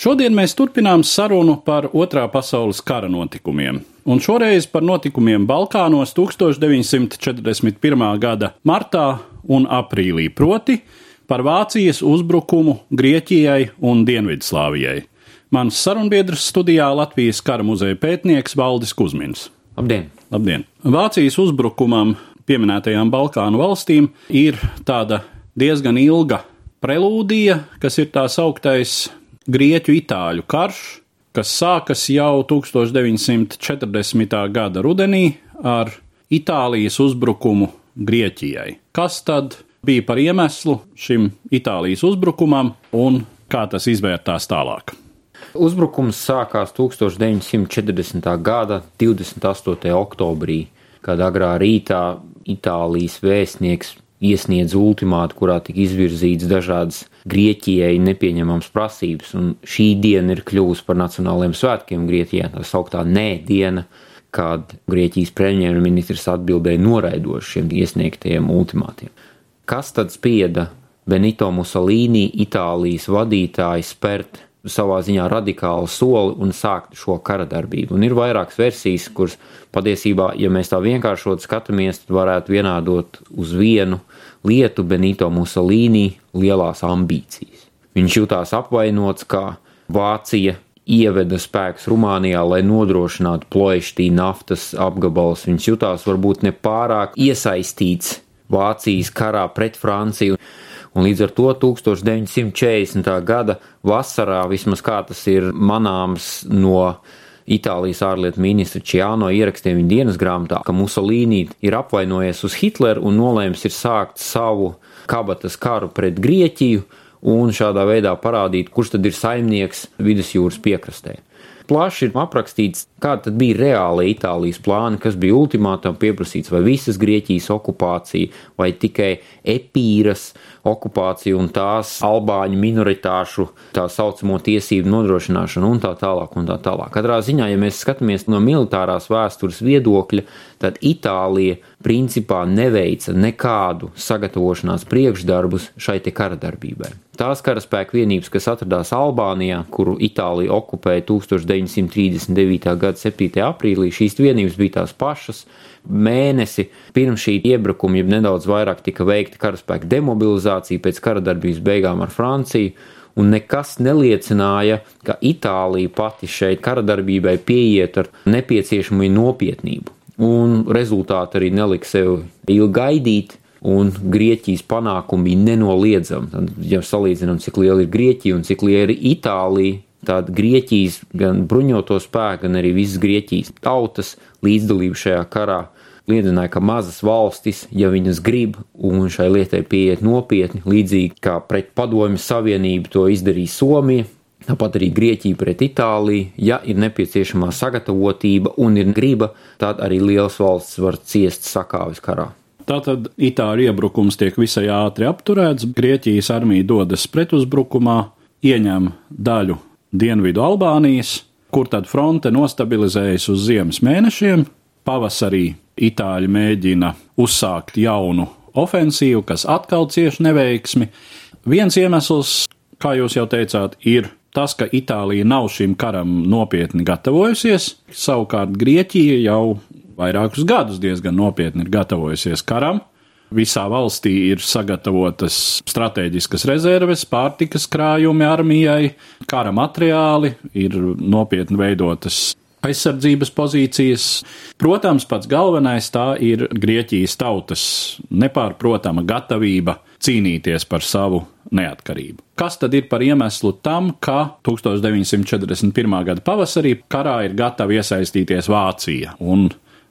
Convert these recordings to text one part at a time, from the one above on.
Šodien mēs turpinām sarunu par Otrā pasaules kara notikumiem, un šoreiz par notikumiem Balkānos 1941. gada martā un aprīlī, proti par Vācijas uzbrukumu Grieķijai un Dienvidslāvijai. Mans sarunbiedrs studijā Latvijas kara muzeja pētnieks Valdis Kusmins. Labdien! Labdien! Vācijas uzbrukumam pieminētajām Balkānu valstīm ir tāda diezgan ilga prelūdija, kas ir tā sauktais Grieķu-Itāļu karš, kas sākas jau 1940. gada rudenī ar Itālijas uzbrukumu Grieķijai. Kas tad bija par iemeslu šim Itālijas uzbrukumam un kā tas izvērtās tālāk? Uzbrukums sākās 1940. gada 28. oktobrī, kad agrā rītā Itālijas vēstnieks iesniedz ultimātu, kurā tika izvirzīts dažādas Grieķijai nepieņemams prasības, un šī diena ir kļuvusi par nacionālajiem svētkiem Grieķijā, tā sauktā nē diena, kad Grieķijas premjerministrs atbildēja noraidoši šiem iesniegtajiem ultimātiem. Kas tad spieda Benito Mussolini, Itālijas vadītāju, spērt savā ziņā radikālu soli un sākt šo kara darbību. Un ir vairākas versijas, kuras patiesībā, ja mēs tā vienkāršot skatāmies, tad varētu vienādot uz vienu lietu Benito Mussolini lielās ambīcijas. Viņš jutās apvainots, kā Vācija ieveda spēks Rumānijā, lai nodrošinātu ploieštī naftas apgabalus. Viņš jutās varbūt nepārāk iesaistīts Vācijas karā pret Franciju un līdz ar to 1940. gada vasarā, vismaz kā tas ir manāms no Itālijas ārlietu ministra Čiāno ierakstiem viņa dienas grāmatā, ka Musolīni ir apvainojies uz Hitleru un nolēms ir sākt savu kabatas karu pret Grieķiju un šādā veidā parādīt, kurš tad ir saimnieks vidusjūras piekrastē plaši ir aprakstīts, kāda bija reāla Itālijas plāna, kas bija ultimātam pieprasīts, vai visas Grieķijas okupācija, vai tikai epīras okupācija un tās albāņu minoritāšu tā saucamo tiesību nodrošināšana un tā tālāk un tā tālāk. Katrā ziņā, ja mēs skatāmies no militārās vēstures viedokļa, tad Itālija principā neveica nekādu sagatavošanās priekšdarbus šai te kara darbībai. Tās karaspēka vienības, kas atradās Albānijā, kuru Itālija okupēja 1939. gada 7. aprīlī, šīs vienības bija tās pašas. Mēnesi pirms šī iebrukuma, ja nedaudz vairāk tika veikta karaspēka demobilizācija pēc kara darbības beigām ar Franciju, un nekas neliecināja, ka Itālija pati šeit kara darbībai pieiet ar nepieciešamo nopietnību un rezultāti arī nelika sev ilgi gaidīt. Un Grieķijas panākumi bija nenoliedzami. Tad, ja salīdzinām, cik liela ir Grieķija un cik liela ir Itālija, tad Grieķijas gan bruņoto spēku, gan arī visas Grieķijas tautas līdzdalība šajā karā liecināja, ka mazas valstis, ja viņas grib un šai lietai pieiet nopietni, līdzīgi kā pret Padomju Savienību to izdarīja Somija, Tāpat arī Grieķija pret Itāliju, ja ir nepieciešamā sagatavotība un ir griba, tad arī liels valsts var ciest sakāvis karā. Tātad Itāļu iebrukums tiek visai ātri apturēts, Grieķijas armija dodas pretuzbrukumā, ieņem daļu dienvidu Albānijas, kur tad fronte nostabilizējas uz ziemas mēnešiem. Pavasarī Itāļi mēģina uzsākt jaunu ofensīvu, kas atkal cieši neveiksmi. Viens iemesls, kā jūs jau teicāt, ir tas, ka Itālija nav šim karam nopietni gatavojusies, savukārt Grieķija jau vairākus gadus diezgan nopietni ir gatavojusies karam. Visā valstī ir sagatavotas strateģiskas rezerves, pārtikas krājumi armijai, kara materiāli, ir nopietni veidotas aizsardzības pozīcijas. Protams, pats galvenais tā ir Grieķijas tautas nepārprotama gatavība cīnīties par savu neatkarību. Kas tad ir par iemeslu tam, ka 1941. gada pavasarī karā ir gatava iesaistīties Vācija un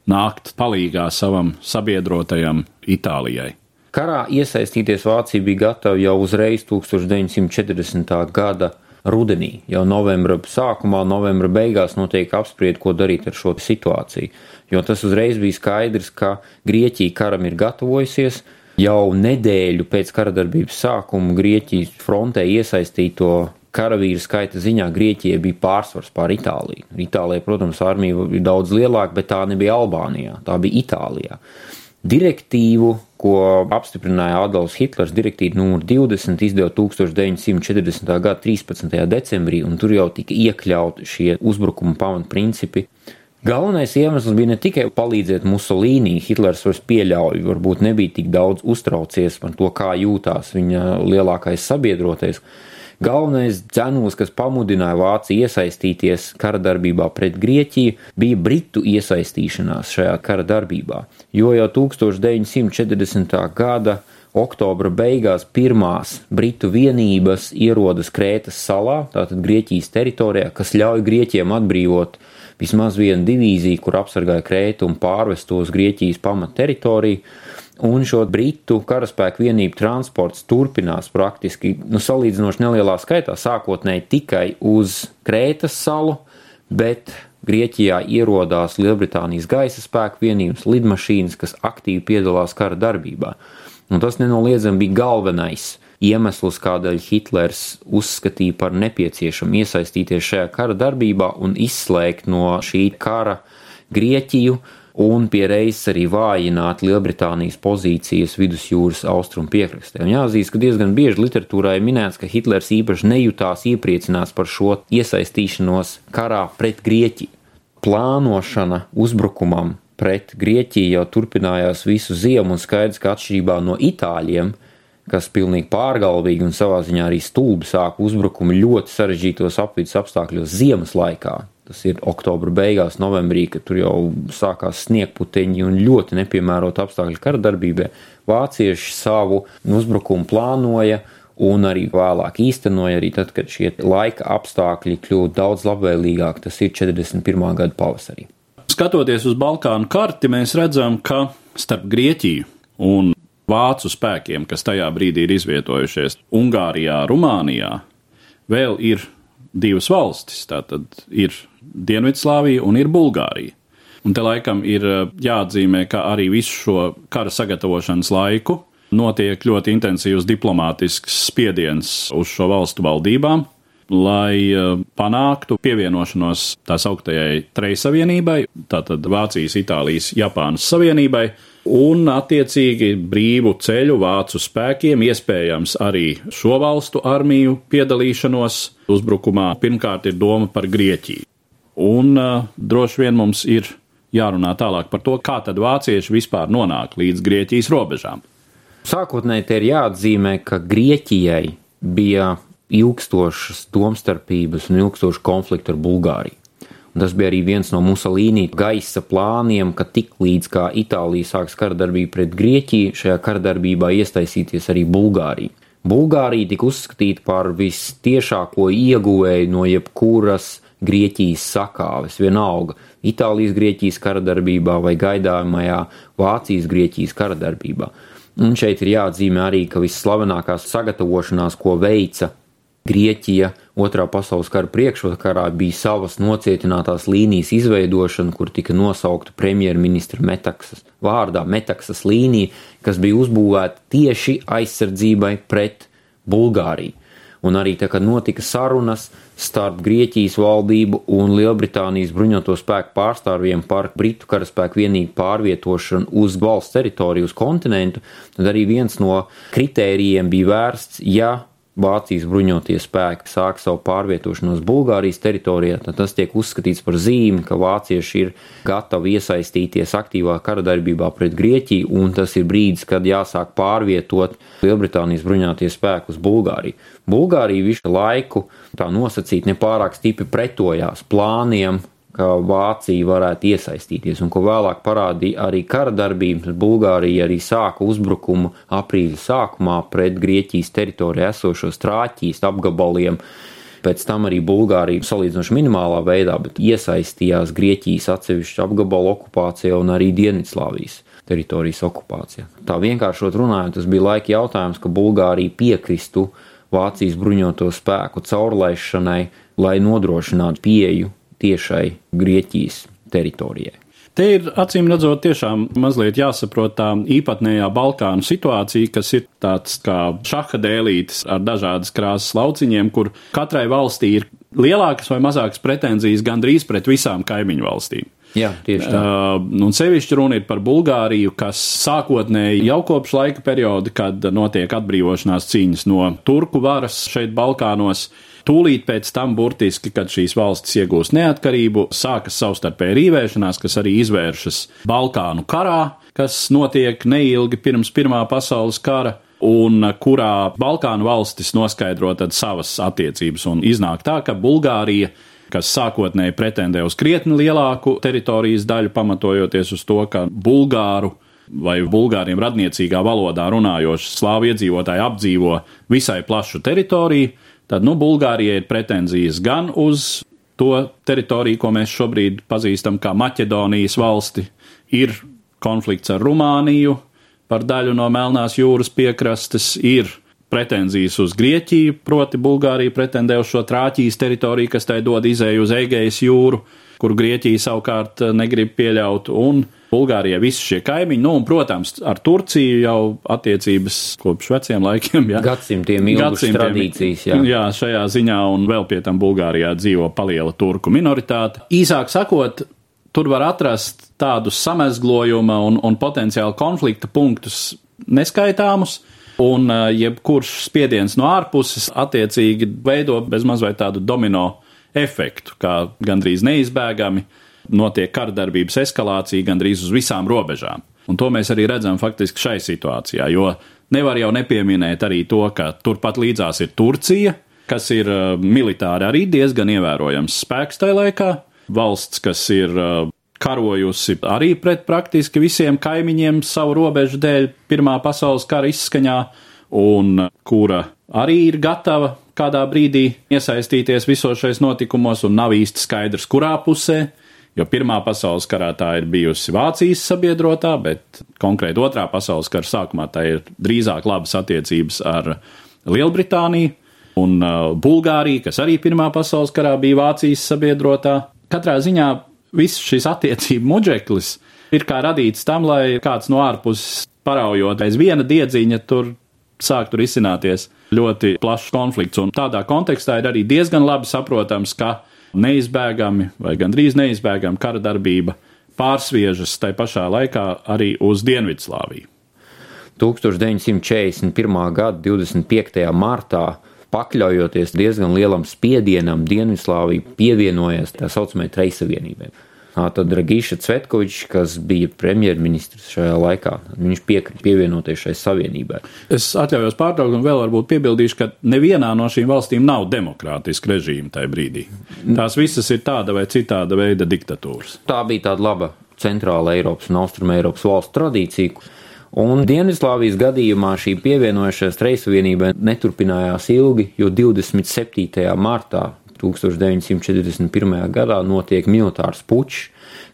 nākt palīgā savam sabiedrotajam Itālijai? Karā iesaistīties Vācija bija gatava jau uzreiz 1940. gada rudenī, jau novembra sākumā, novembra beigās notiek apspriest, ko darīt ar šo situāciju. Jo tas uzreiz bija skaidrs, ka Grieķija karam ir gatavojusies. Jau nedēļu pēc kara darbības sākuma Grieķijas frontē iesaistīto karavīru skaita ziņā Grieķijai bija pārsvars pār Itāliju. Itālijai, protams, armija bija daudz lielāka, bet tā nebija Albānijā, tā bija Itālijā direktīvu, ko apstiprināja Adolfs Hitlers, direktīva numur 20, izdeva 1940. gada 13. decembrī, un tur jau tika iekļauti šie uzbrukuma pamatprincipi. Galvenais iemesls bija ne tikai palīdzēt Musolīnī, Hitlers vairs pieļauj, varbūt nebija tik daudz uztraucies par to, kā jūtās viņa lielākais sabiedrotais, Galvenais dzenūs, kas pamudināja Vāciju iesaistīties kara darbībā pret Grieķiju, bija Britu iesaistīšanās šajā kara darbībā, jo jau 1940. gada oktobra beigās pirmās britu vienības ierodas Krētas salā, tātad Grieķijas teritorijā, kas ļauj Grieķiem atbrīvot vismaz vienu divīziju, kur apsargāja Krētu un pārvest to uz Grieķijas pamat teritoriju un šo britu karaspēku vienību transports turpinās praktiski nu, salīdzinoši nelielā skaitā, sākotnēji tikai uz Krētas salu, bet Grieķijā ierodās Lielbritānijas gaisa spēku vienības lidmašīnas, kas aktīvi piedalās kara darbībā. Un tas nenoliedzami bija galvenais iemesls, kādēļ Hitlers uzskatīja par nepieciešamu iesaistīties šajā kara darbībā un izslēgt no šī kara Grieķiju, un pie reizes arī vājināt Lielbritānijas pozīcijas vidusjūras austrumu piekrastē. Un jāatzīst, ka diezgan bieži literatūrā ir minēts, ka Hitlers īpaši nejūtās iepriecināts par šo iesaistīšanos karā pret Grieķiju. Plānošana uzbrukumam pret Grieķiju jau turpinājās visu ziemu, un skaidrs, ka atšķirībā no itāļiem, kas pilnīgi pārgalvīgi un savā ziņā arī stulbi sāka uzbrukumu ļoti sarežģītos apvidus apstākļos ziemas laikā, Tas ir oktobra beigās, novembrī, kad tur jau sākās sniegputeņi un ļoti nepiemērot apstākļi kara darbībai. Vācieši savu uzbrukumu plānoja un arī vēlāk īstenoja, arī tad, kad šie laika apstākļi kļūst daudz labvēlīgāki. Tas ir 41. gada pavasarī. Skatoties uz Balkānu karti, mēs redzam, ka starp Grieķiju un vācu spēkiem, kas tajā brīdī ir izvietojušies Ungārijā, Rumānijā, vēl ir divas valstis. Tātad ir Dienvidslāvija un ir Bulgārija. Un te laikam ir eh, jāatzīmē, ka arī visu šo kara sagatavošanas laiku notiek ļoti intensīvs diplomātisks spiediens uz šo valstu valdībām, lai eh, panāktu pievienošanos tā sauktajai Trejsavienībai, tātad Vācijas, Itālijas, Japānas Savienībai, un attiecīgi brīvu ceļu vācu spēkiem, iespējams arī šo valstu armiju piedalīšanos uzbrukumā. Pirmkārt ir doma par Grieķiju. Un uh, droši vien mums ir jārunā tālāk par to, kā tad vācieši vispār nonāk līdz Grieķijas robežām. Sākotnēji te ir jāatzīmē, ka Grieķijai bija ilgstošas domstarpības un ilgstoši konflikti ar Bulgāriju. Un tas bija arī viens no Musolīnī gaisa plāniem, ka tik līdz kā Itālija sāks karadarbību pret Grieķiju, šajā karadarbībā iesaistīties arī Bulgārija. Bulgārija tika uzskatīta par vistiešāko ieguvēju no jebkuras Grieķijas sakāves, vienalga Itālijas Grieķijas karadarbībā vai gaidāmajā Vācijas Grieķijas karadarbībā. Un šeit ir jāatzīmē arī, ka visslavenākās sagatavošanās, ko veica Grieķija otrā pasaules kara priekšvakarā, bija savas nocietinātās līnijas izveidošana, kur tika nosaukta premjerministra Metaksas vārdā Metaksas līnija, kas bija uzbūvēta tieši aizsardzībai pret Bulgāriju. Un arī tā kā notika sarunas starp Grieķijas valdību un Lielbritānijas bruņoto spēku pārstāvjiem par Britu karaspēku vienību pārvietošanu uz valsts teritoriju, uz kontinentu, tad arī viens no kritērijiem bija vērsts, ja Vācijas bruņotie spēki sāk savu pārvietošanos Bulgārijas teritorijā, tad tas tiek uzskatīts par zīmi, ka vācieši ir gatavi iesaistīties aktīvā kara darbībā pret Grieķiju, un tas ir brīdis, kad jāsāk pārvietot Lielbritānijas bruņotie spēki uz Bulgāriju. Bulgārija visu laiku tā nosacīt nepārāk stipri pretojās plāniem, ka Vācija varētu iesaistīties, un ko vēlāk parādīja arī kara darbības. Bulgārija arī sāka uzbrukumu aprīļa sākumā pret Grieķijas teritorijā esošos trāķīs apgabaliem. Pēc tam arī Bulgārija salīdzinoši minimālā veidā, iesaistījās Grieķijas atsevišķu apgabalu okupācijā un arī Dienvidslāvijas teritorijas okupācijā. Tā vienkāršot runājot, tas bija laika jautājums, ka Bulgārija piekristu Vācijas bruņoto spēku caurlaišanai, lai nodrošinātu pieeju tiešai Grieķijas teritorijai. Te ir acīm redzot, tiešām mazliet jāsaprot tā īpatnējā Balkānu situācija, kas ir tāds kā šaha dēlītis ar dažādas krāsas lauciņiem, kur katrai valstī ir lielākas vai mazākas pretenzijas gandrīz pret visām kaimiņu valstīm. Jā, tieši tā. Uh, un sevišķi runa ir par Bulgāriju, kas sākotnēji jau kopš laika perioda, kad notiek atbrīvošanās cīņas no turku varas šeit Balkānos, Tūlīt pēc tam, burtiski, kad šīs valstis iegūst neatkarību, sākas savstarpēji rīvēšanās, kas arī izvēršas Balkānu karā, kas notiek neilgi pirms Pirmā pasaules kara un kurā Balkānu valstis noskaidro savas attiecības. Un iznāk tā, ka Bulgārija kas sākotnēji pretendē uz krietni lielāku teritorijas daļu, pamatojoties uz to, ka bulgāru vai bulgāriem radniecīgā valodā runājoši slāvu iedzīvotāji apdzīvo visai plašu teritoriju, tad nu, Bulgārijai ir pretenzijas gan uz to teritoriju, ko mēs šobrīd pazīstam kā Maķedonijas valsti, ir konflikts ar Rumāniju par daļu no Melnās jūras piekrastes, ir pretenzijas uz Grieķiju, proti Bulgārija pretendē uz šo Trāķijas teritoriju, kas tai dod izēju uz Egejas jūru, kur Grieķija savukārt eh, negrib pieļaut, un Bulgārijai visi šie kaimiņi, nu, un, protams, ar Turciju jau attiecības kopš veciem laikiem, jā. Gadsimtiem ilgas tradīcijas, jā. Jā, šajā ziņā, un vēl pie tam Bulgārijā dzīvo paliela turku minoritāte. Īsāk sakot, tur var atrast tādus samezglojuma un, un potenciāli konflikta punktus neskaitāmus, Un jebkurš spiediens no ārpuses attiecīgi veido bezmaz vai tādu domino efektu, kā gandrīz neizbēgami notiek kardarbības eskalācija gandrīz uz visām robežām. Un to mēs arī redzam faktiski šai situācijā, jo nevar jau nepieminēt arī to, ka turpat līdzās ir Turcija, kas ir militāri arī diezgan ievērojams spēks tajā laikā, valsts, kas ir karojusi arī pret praktiski visiem kaimiņiem savu robežu dēļ Pirmā pasaules kara izskaņā, un kura arī ir gatava kādā brīdī iesaistīties visos šais notikumos, un nav īsti skaidrs, kurā pusē. Jo Pirmā pasaules karā tā ir bijusi Vācijas sabiedrotā, bet konkrēti Otrā pasaules kara sākumā tā ir drīzāk labas attiecības ar Lielbritāniju un uh, Bulgāriju, kas arī Pirmā pasaules karā bija Vācijas sabiedrotā. Katrā ziņā viss šis attiecību muģeklis ir kā radīts tam, lai kāds no ārpuses paraujot aiz viena diedziņa tur sāktu risināties ļoti plašs konflikts. Un tādā kontekstā ir arī diezgan labi saprotams, ka neizbēgami vai gandrīz neizbēgami kara darbība pārsviežas tai pašā laikā arī uz Dienvidslāviju. 1941. gada 25. martā pakļaujoties diezgan lielam spiedienam, Dienvidslāvija pievienojās tā saucamajai Treisavienībai. Tad Dragiša Cvetkovičs, kas bija premjerministrs šajā laikā, viņš piekrita pievienoties šai savienībai. Es atļaujos pārtraukt un vēl varbūt piebildīšu, ka nevienā no šīm valstīm nav demokrātiska režīma tajā brīdī. Tās visas ir tāda vai citāda veida diktatūras. Tā bija tāda laba centrāla Eiropas un Austruma Eiropas valstu tradīcija Un Dienvidslāvijas gadījumā šī pievienošanās Reissavienībai neturpinājās ilgi, jo 27. martā 1941. gadā notiek militārs pučs,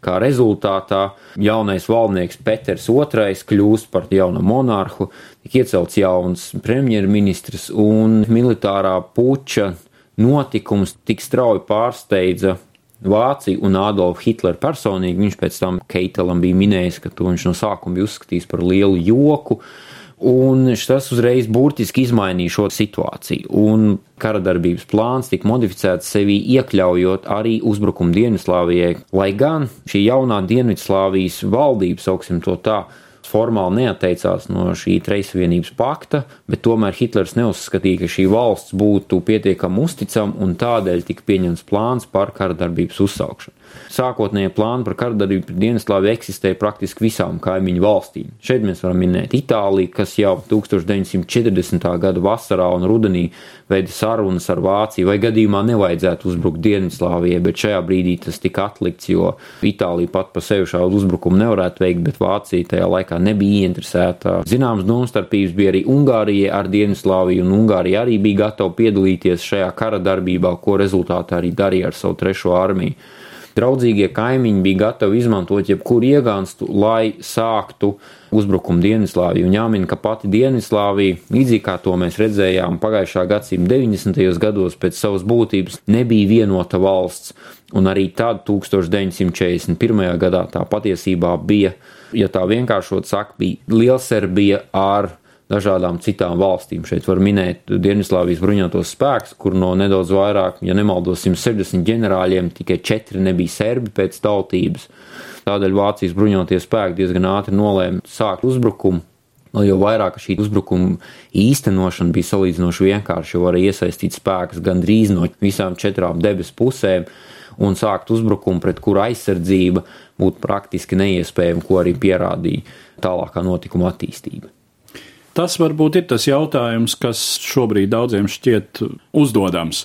kā rezultātā jaunais valdnieks Peters II kļūst par jaunu monarhu, tika iecelts jauns premjerministrs un militārā puča notikums tik strauji pārsteidza Vāciju un Adolfu Hitleru personīgi. Viņš pēc tam Keitelam bija minējis, ka to viņš no sākuma bija uzskatījis par lielu joku. Un tas uzreiz burtiski izmainīja šo situāciju. Un kara darbības plāns tika modificēts sevi iekļaujot arī uzbrukumu Dienvidslāvijai. Lai gan šī jaunā Dienvidslāvijas valdība, sauksim to tā, formāli neatteicās no šī Treisvienības pakta, bet tomēr Hitlers neuzskatīja, ka šī valsts būtu pietiekami uzticama un tādēļ tika pieņemts plāns par kara darbības uzsākšanu. Sākotnējie plāni par karadarbību pret Dienaslāviju eksistēja praktiski visām kaimiņu valstīm. Šeit mēs varam minēt Itāliju, kas jau 1940. gada vasarā un rudenī veida sarunas ar Vāciju, vai gadījumā nevajadzētu uzbrukt Dienvidslāvijai, bet šajā brīdī tas tika atlikts, jo Itālija pat pa sevi šādu uzbrukumu nevarētu veikt, bet Vācija tajā laikā nebija ieinteresēta. Zināms, domstarpības bija arī Ungārijai ar Dienvidslāviju, un Ungārija arī bija gatava piedalīties šajā kara darbībā, ko rezultātā arī darīja ar savu trešo armiju. Draudzīgie kaimiņi bija gatavi izmantot jebkuru iegānstu, lai sāktu uzbrukumu Dienvidslāviju. Un jāmin, ka pati Dienvidslāvija, līdzīgi kā to mēs redzējām pagājušā gadsimta 90. gados, pēc savas būtības nebija vienota valsts. Un arī tad, 1941. gadā, tā patiesībā bija, ja tā vienkāršot sakot, bija Lielserbija ar dažādām citām valstīm. Šeit var minēt Dienvidslāvijas bruņotos spēkus, kur no nedaudz vairāk, ja nemaldos, 160 ģenerāļiem tikai 4 nebija serbi pēc tautības. Tādēļ Vācijas bruņotie spēki diezgan ātri nolēma sākt uzbrukumu. Jo vairāk šī uzbrukuma īstenošana bija salīdzinoši vienkārša, jo varēja iesaistīt spēkus gandrīz no visām četrām debesu pusēm un sākt uzbrukumu, pret kuru aizsardzība būtu praktiski neiespējama, ko arī pierādīja tālākā notikuma attīstība. Tas varbūt ir tas jautājums, kas šobrīd daudziem šķiet uzdodams.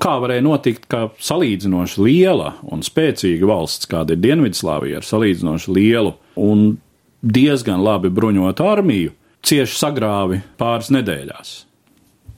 Kā varēja notikt, ka salīdzinoši liela un spēcīga valsts, kāda ir Dienvidslāvija, ar salīdzinoši lielu un diezgan labi bruņotu armiju, cieši sagrāvi pāris nedēļās?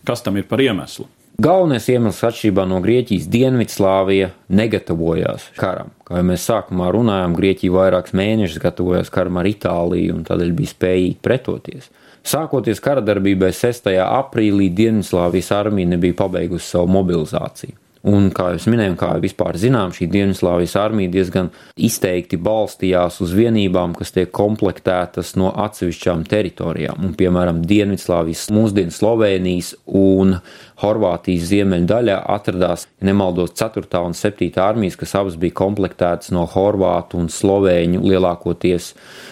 Kas tam ir par iemeslu? Galvenais iemesls atšķirībā no Grieķijas Dienvidslāvija negatavojās karam. Kā jau mēs sākumā runājām, Grieķija vairākus mēnešus gatavojās karam ar Itāliju un tādēļ bija spējīga pretoties. Sākoties kara darbībai 6. aprīlī Dienvidslāvijas armija nebija pabeigusi savu mobilizāciju. Un, kā jau minēju, kā jau vispār zinām, šī Dienvidslāvijas armija diezgan izteikti balstījās uz vienībām, kas tiek komplektētas no atsevišķām teritorijām. Un, piemēram, Dienvidslāvijas, mūsdienu Slovenijas un Horvātijas ziemeļu daļā atradās, ja nemaldos, 4. un 7. armijas, kas abas bija komplektētas no horvātu un slovēņu lielākoties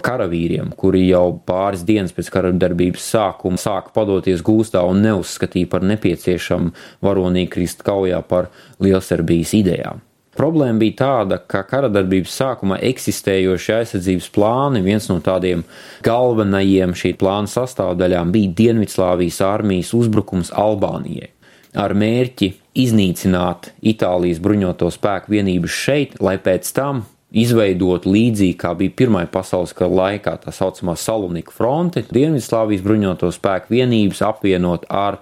karavīriem, kuri jau pāris dienas pēc karadarbības sākuma sāka padoties gūstā un neuzskatīja par nepieciešamu varonīgi krist kaujā par Lielserbijas idejām. Problēma bija tāda, ka karadarbības sākumā eksistējošie aizsardzības plāni, viens no tādiem galvenajiem šī plāna sastāvdaļām bija Dienvidslāvijas armijas uzbrukums Albānijai ar mērķi iznīcināt Itālijas bruņoto spēku vienības šeit, lai pēc tam izveidot līdzīgi kā bija Pirmā pasaules kara laikā, tā saucamā Salonika fronte, Dienvidslāvijas bruņoto spēku vienības apvienot ar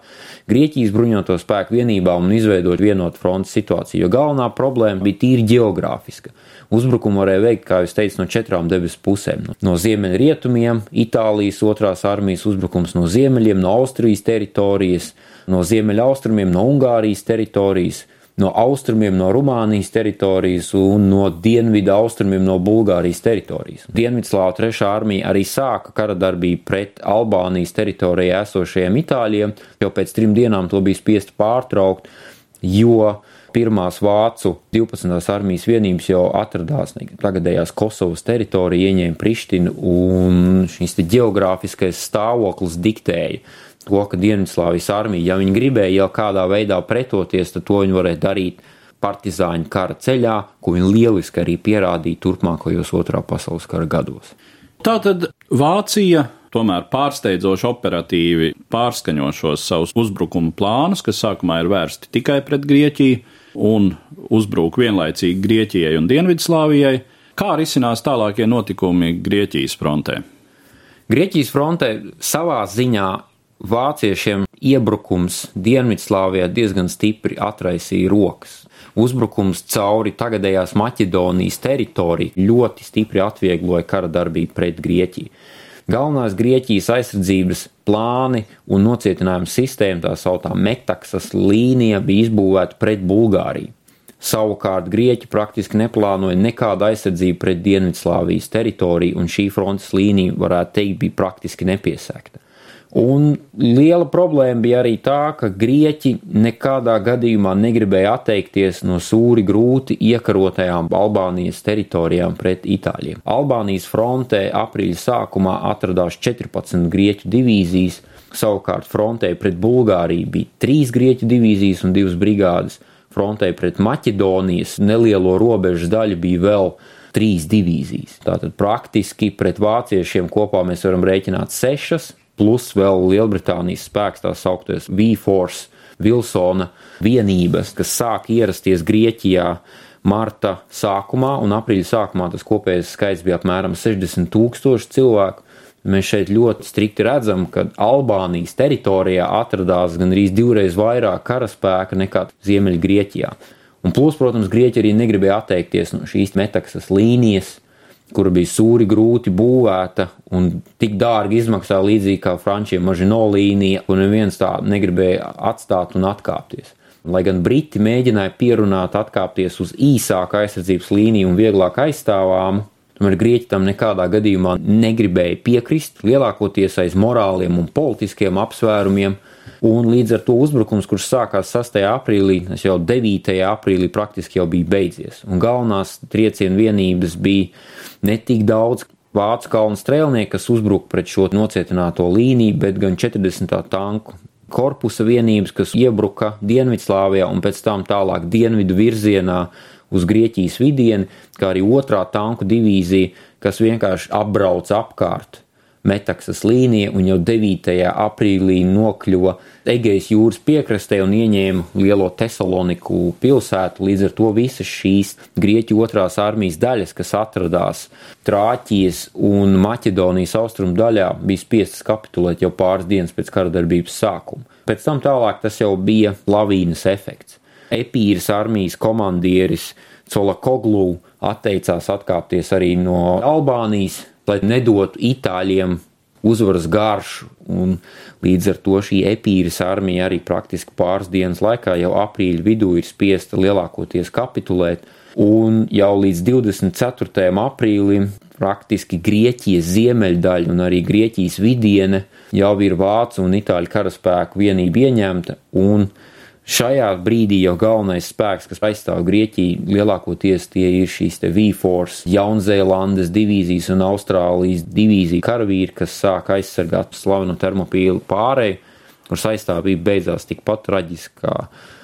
Grieķijas bruņoto spēku vienībām un izveidot vienotu frontes situāciju. Jo galvenā problēma bija tīri geogrāfiska. Uzbrukumu varēja veikt, kā jau teicu, no četrām debesu pusēm. No ziemeļrietumiem, Itālijas otrās armijas uzbrukums no ziemeļiem, no Austrijas teritorijas, no ziemeļaustrumiem, no Ungārijas teritorijas, no austrumiem, no Rumānijas teritorijas un no dienvidu austrumiem, no Bulgārijas teritorijas. Dienvidslāva trešā armija arī sāka kara darbību pret Albānijas teritorijā esošajiem itāļiem, jo pēc trim dienām to bija spiest pārtraukt, jo pirmās vācu 12. armijas vienības jau atradās tagadējās Kosovas teritorijā, ieņēma Prištinu, un šis geogrāfiskais stāvoklis diktēja to, ka Dienvidslāvijas armija, ja viņi gribēja jau kādā veidā pretoties, tad to viņi varēja darīt partizāņu kara ceļā, ko viņi lieliski arī pierādīja turpmākajos otrā pasaules kara gados. Tātad Vācija tomēr pārsteidzoši operatīvi pārskaņo šos savus uzbrukumu plānus, kas sākumā ir vērsti tikai pret Grieķiju un uzbruk vienlaicīgi Grieķijai un Dienvidslāvijai. Kā risinās tālākie notikumi Grieķijas frontē? Grieķijas frontē savā ziņā vāciešiem iebrukums Dienvidslāvijā diezgan stipri atraisīja rokas. Uzbrukums cauri tagadējās Maķedonijas teritoriju ļoti stipri atviegloja kara darbību pret Grieķiju. Galvenās Grieķijas aizsardzības plāni un nocietinājuma sistēma, tā sauktā metaksas līnija, bija izbūvēta pret Bulgāriju. Savukārt Grieķi praktiski neplānoja nekādu aizsardzību pret Dienvidslāvijas teritoriju, un šī frontes līnija, varētu teikt, bija praktiski nepiesēgta. Un liela problēma bija arī tā, ka grieķi nekādā gadījumā negribēja atteikties no sūri grūti iekarotajām Albānijas teritorijām pret Itāļiem. Albānijas frontē aprīļa sākumā atradās 14 grieķu divīzijas, savukārt frontē pret Bulgāriju bija 3 grieķu divīzijas un 2 brigādes. frontē pret Maķedonijas nelielo robežas daļu bija vēl trīs divīzijas. Tātad praktiski pret vāciešiem kopā mēs varam rēķināt sešas, plus vēl Lielbritānijas spēks tā sauktais V-Force, Vilsona vienības, kas sāk ierasties Grieķijā marta sākumā, un aprīļa sākumā tas kopējais skaits bija apmēram 60 tūkstoši cilvēku. Mēs šeit ļoti strikti redzam, ka Albānijas teritorijā atradās gandrīz divreiz vairāk karaspēka nekā Ziemeļgrieķijā. Un plus, protams, Grieķija arī negribēja atteikties no šīs metaksas līnijas, kura bija sūri grūti būvēta un tik dārgi izmaksā līdzīgi kā Frančija Mažino līnija, un neviens tā negribēja atstāt un atkāpties. Lai gan Briti mēģināja pierunāt atkāpties uz īsāku aizsardzības līniju un vieglāk aizstāvāmu, tomēr Grieķi tam nekādā gadījumā negribēja piekrist, lielākoties aiz morāliem un politiskiem apsvērumiem, Un līdz ar to uzbrukums, kurš sākās 6. aprīlī, tas jau 9. aprīlī praktiski jau bija beidzies. Un galvenās triecienu vienības bija ne tik daudz vācu kalnu strēlnieki, kas uzbruka pret šo nocietināto līniju, bet gan 40. tanku korpusa vienības, kas iebruka Dienvidslāvijā un pēc tam tālāk dienvidu virzienā uz Grieķijas vidieni, kā arī otrā tanku divīzija, kas vienkārši apbrauc apkārt Metaksas līnija un jau 9. aprīlī nokļuva Egejas jūras piekrastē un ieņēma lielo Tesaloniku pilsētu. Līdz ar to visas šīs Grieķu otrās armijas daļas, kas atradās Trāķijas un Maķedonijas austrumu daļā, bija spiestas kapitulēt jau pāris dienas pēc kara darbības sākuma. Pēc tam tālāk tas jau bija lavīnas efekts. Epīras armijas komandieris Colakoglu atteicās atkāpties arī no Albānijas, lai nedotu itāļiem uzvaras garšu. Un līdz ar to šī epīras armija arī praktiski pāris dienas laikā, jau aprīļa vidū, ir spiesta lielākoties kapitulēt. Un jau līdz 24. aprīlim praktiski Grieķijas ziemeļdaļa un arī Grieķijas vidiene jau ir vācu un itāļu karaspēku vienība ieņemta. Un Šajā brīdī jau galvenais spēks, kas aizstāv Grieķiju, lielākoties tie ir šīs V-Force, Jaunzēlandes divīzijas un Austrālijas divīzija karavīri, kas sāk aizsargāt slavenu termopīlu pārēju, kuras aizstāvība beidzās tikpat traģiski kā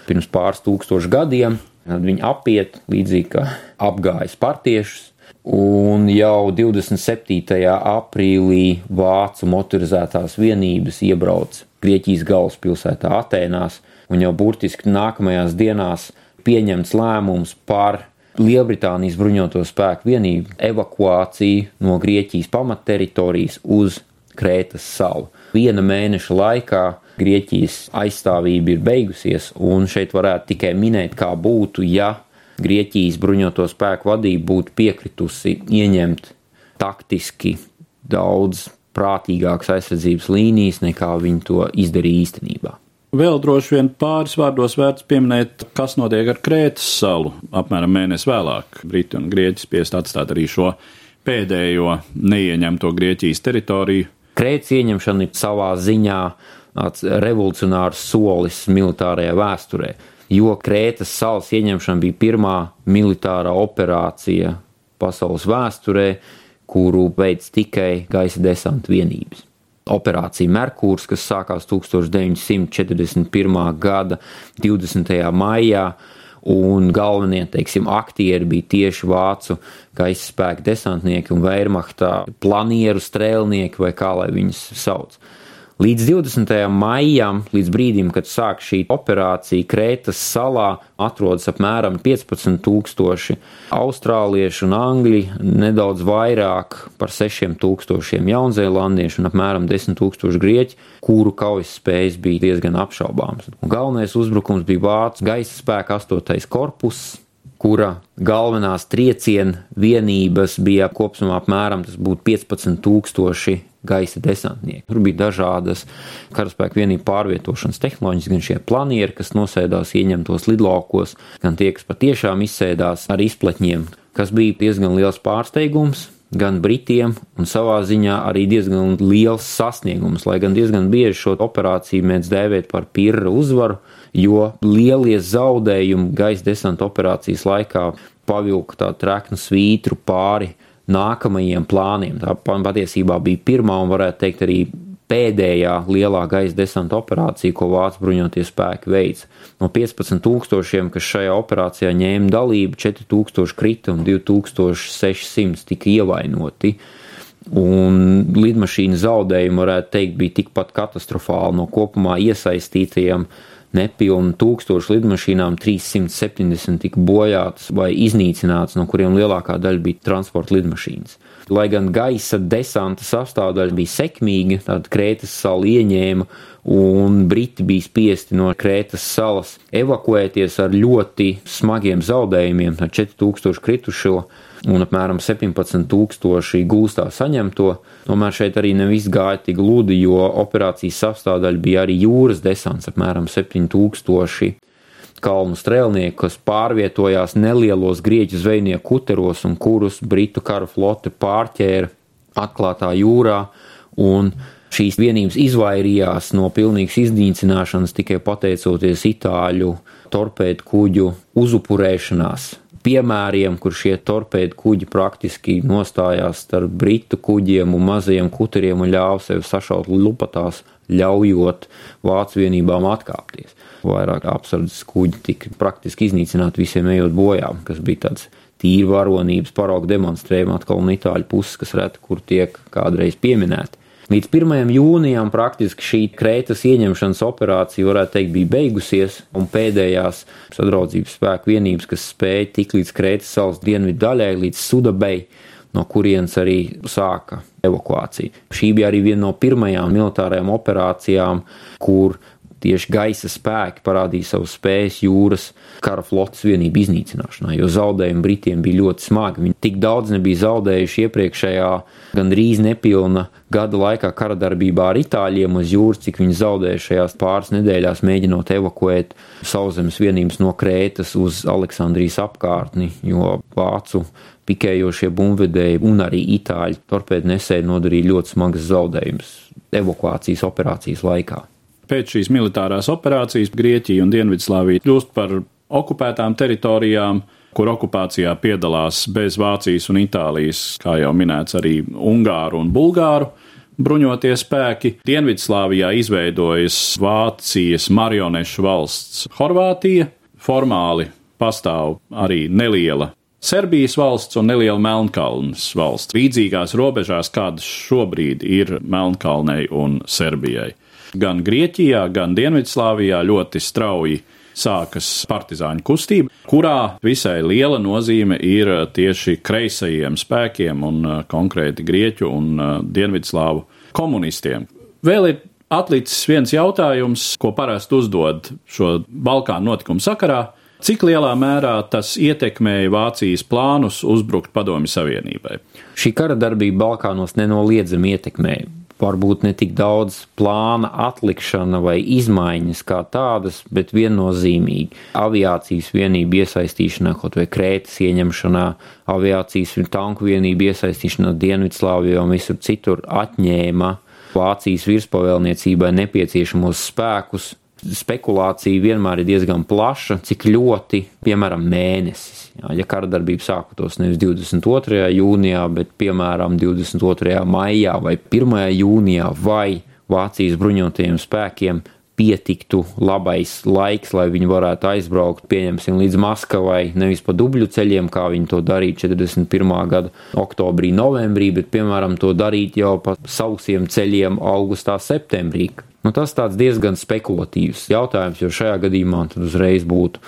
pirms pāris tūkstošu gadiem. Tad viņi apiet līdzīgi kā apgāja spartiešus, un jau 27. aprīlī vācu motorizētās vienības iebrauc Grieķijas galvaspilsētā Atēnās un jau burtiski nākamajās dienās pieņemts lēmums par Lielbritānijas bruņoto spēku vienību evakuāciju no Grieķijas pamatteritorijas uz Krētas salu. Viena mēneša laikā Grieķijas aizstāvība ir beigusies, un šeit varētu tikai minēt, kā būtu, ja Grieķijas bruņoto spēku vadība būtu piekritusi ieņemt taktiski daudz prātīgākas aizsardzības līnijas, nekā viņi to izdarīja īstenībā. Vēl droši vien pāris vārdos vērts pieminēt, kas notiek ar Krētas salu. Apmēram mēnesi vēlāk Briti un Grieķi spiest atstāt arī šo pēdējo neieņemto Grieķijas teritoriju. Krētas ieņemšana ir savā ziņā tāds revolucionārs solis militārajā vēsturē, jo Krētas salas ieņemšana bija pirmā militārā operācija pasaules vēsturē, kuru veids tikai gaisa desanta vienības operācija Merkūrs, kas sākās 1941. gada 20. maijā. Un galvenie teiksim, aktieri bija tieši vācu gaisa spēka desantnieki un Wehrmachtā planieru strēlnieki, vai kā lai viņus sauc. Līdz 20. maijam, līdz brīdim, kad sāk šī operācija, Krētas salā atrodas apmēram 15,000 austrāliešu un angļu, nedaudz vairāk par 6,000 jaunzēlandiešu un apmēram 10,000 grieķu, kuru kaujas spējas bija diezgan apšaubāmas. Un galvenais uzbrukums bija vācu gaisa spēka 8. korpus, kura galvenās trieciena vienības bija kopumā apmēram 15,000 gaisa desantnieki. Tur bija dažādas karaspēka vienību pārvietošanas tehnoloģijas, gan šie planieri, kas nosēdās ieņemtos lidlaukos, gan tie, kas patiešām izsēdās ar izpletņiem, kas bija diezgan liels pārsteigums. Gan Britiem, un savā ziņā arī diezgan liels sasniegums, lai gan diezgan bieži šo operāciju mēdz dēvēt par pirra uzvaru, jo lielie zaudējumi gaisa desanta operācijas laikā pavilka tā treknu svītru pāri nākamajiem plāniem. Tā patiesībā bija pirmā un varētu teikt arī pēdējā lielā gaisa desanta operācija, ko Vācu bruņoties spēki veica. No 15,000, kas šajā operācijā ņēma dalību, 4,000 krita un 2,600 tika ievainoti. Un lidmašīna zaudējumi, varētu teikt, bija tikpat katastrofāli no kopumā iesaistītajiem nepilnu tūkstošu lidmašīnām 370 tika bojātas vai iznīcinātas, no kuriem lielākā daļa bija transporta lidmašīnas. Lai gan gaisa desanta sastāvdaļa bija sekmīga, tad Krētas sala ieņēma un Briti bija spiesti no Krētas salas evakuēties ar ļoti smagiem zaudējumiem, ar 4000 kritušo un apmēram 17,000 gūstā saņemto. Tomēr šeit arī ne viss gāja tik gludi, jo operācijas sastāvdaļa bija arī jūras desants, apmēram 7,000 kalnu strēlnieku, kas pārvietojās nelielos grieķu zvejnieku kuteros un kurus Britu kara flote pārķēra atklātā jūrā. Šīs vienības izvairījās no pilnīgas iznīcināšanas tikai pateicoties itāļu torpēdu kuģu uzupurēšanās piemēriem, kur šie torpēdu kuģi praktiski nostājās starp britu kuģiem un mazajiem kuteriem un ļāva sev sašaut lupatās, ļaujot vācu vienībām atkāpties. Vairāk apsardzes kuģi tika praktiski iznīcināti visiem ejot bojām, kas bija tāds tīri varonības parauga demonstrējumi atkal no itāļu puses, kas reti kur tiek kādreiz pieminēti. Līdz 1. jūnijam praktiski šī Krētas ieņemšanas operācija, varētu teikt, bija beigusies, un pēdējās sadraudzības spēku vienības, kas spēja tikt līdz Krētas salas dienvidu daļai, līdz Sudabei, no kurienes arī sāka evakuācija. Šī bija arī viena no pirmajām militārajām operācijām, kur tieši gaisa spēki parādīja savus spējas jūras kara flotes vienību iznīcināšanā, jo zaudējumi Britiem bija ļoti smagi. Viņi tik daudz nebija zaudējuši iepriekšējā gandrīz nepilna gada laikā kara darbībā ar itāļiem uz jūras, cik viņi zaudēja šajās pāris nedēļās, mēģinot evakuēt sauszemes vienības no Krētas uz Aleksandrijas apkārtni, jo vācu pikējošie bumvedēji un arī itāļu torpēdu nesēji nodarīja ļoti smagas zaudējumus evakuācijas operācijas laikā. Pēc šīs militārās operācijas Grieķija un Dienvidslāvija kļūst par okupētām teritorijām, kur okupācijā piedalās bez Vācijas un Itālijas, kā jau minēts, arī Ungāru un Bulgāru bruņotie spēki. Dienvidslāvijā izveidojas Vācijas marionešu valsts Horvātija, formāli pastāv arī neliela Serbijas valsts un neliela Melnkalnes valsts, līdzīgās robežās, kādas šobrīd ir Melnkalnei un Serbijai gan Grieķijā, gan Dienvidslāvijā ļoti strauji sākas partizāņu kustība, kurā visai liela nozīme ir tieši kreisajiem spēkiem un uh, konkrēti Grieķu un uh, Dienvidslāvu komunistiem. Vēl ir atlicis viens jautājums, ko parasti uzdod šo Balkānu notikumu sakarā. Cik lielā mērā tas ietekmēja Vācijas plānus uzbrukt Padomju Savienībai? Šī kara darbība Balkānos nenoliedzami ietekmēja varbūt ne tik daudz plāna atlikšana vai izmaiņas kā tādas, bet viennozīmīgi aviācijas vienību iesaistīšanā, kaut vai Krētas ieņemšanā, aviācijas un tanku vienību iesaistīšanā Dienvidslāvijā un visur citur atņēma Vācijas virspavēlniecībai nepieciešamos spēkus. Spekulācija vienmēr ir diezgan plaša, cik ļoti, piemēram, mēnesis Jā, ja kara darbība sāktos nevis 22. jūnijā, bet piemēram 22. maijā vai 1. jūnijā, vai Vācijas bruņotajiem spēkiem pietiktu labais laiks, lai viņi varētu aizbraukt, pieņemsim, līdz Maskavai, nevis pa dubļu ceļiem, kā viņi to darīja 41. gada oktobrī, novembrī, bet, piemēram, to darīt jau pa sausiem ceļiem augustā, septembrī. Nu, tas tāds diezgan spekulatīvs jautājums, jo šajā gadījumā tad uzreiz būtu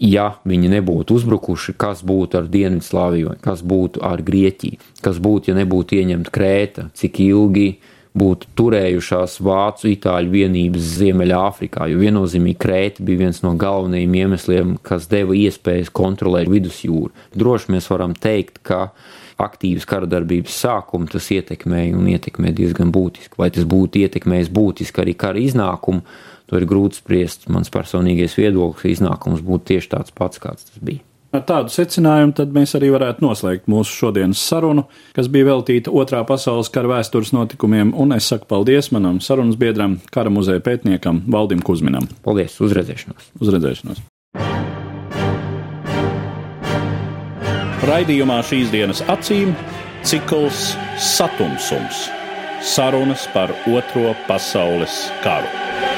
ja viņi nebūtu uzbrukuši, kas būtu ar Dienvidslāviju, kas būtu ar Grieķiju, kas būtu, ja nebūtu ieņemta Krēta, cik ilgi būtu turējušās vācu itāļu vienības Ziemeļāfrikā, jo viennozīmīgi Krēta bija viens no galvenajiem iemesliem, kas deva iespējas kontrolēt vidusjūru. Droši mēs varam teikt, ka aktīvas kara darbības sākumu tas ietekmēja un ietekmē diezgan būtiski. Vai tas būtu ietekmējis būtiski arī kara iznākumu, To ir grūti spriest. Mans personīgais viedoklis iznākums būtu tieši tāds pats, kāds tas bija. Ar tādu secinājumu tad mēs arī varētu noslēgt mūsu šodienas sarunu, kas bija veltīta Otrā pasaules kara vēstures notikumiem, un es saku paldies manam sarunas biedram, kara muzeja pētniekam Valdim Kuzminam. Paldies, uzredzēšanos! Uzredzēšanos! Raidījumā šīs dienas acīm cikls Satumsums Sarunas par Otro pasaules karu.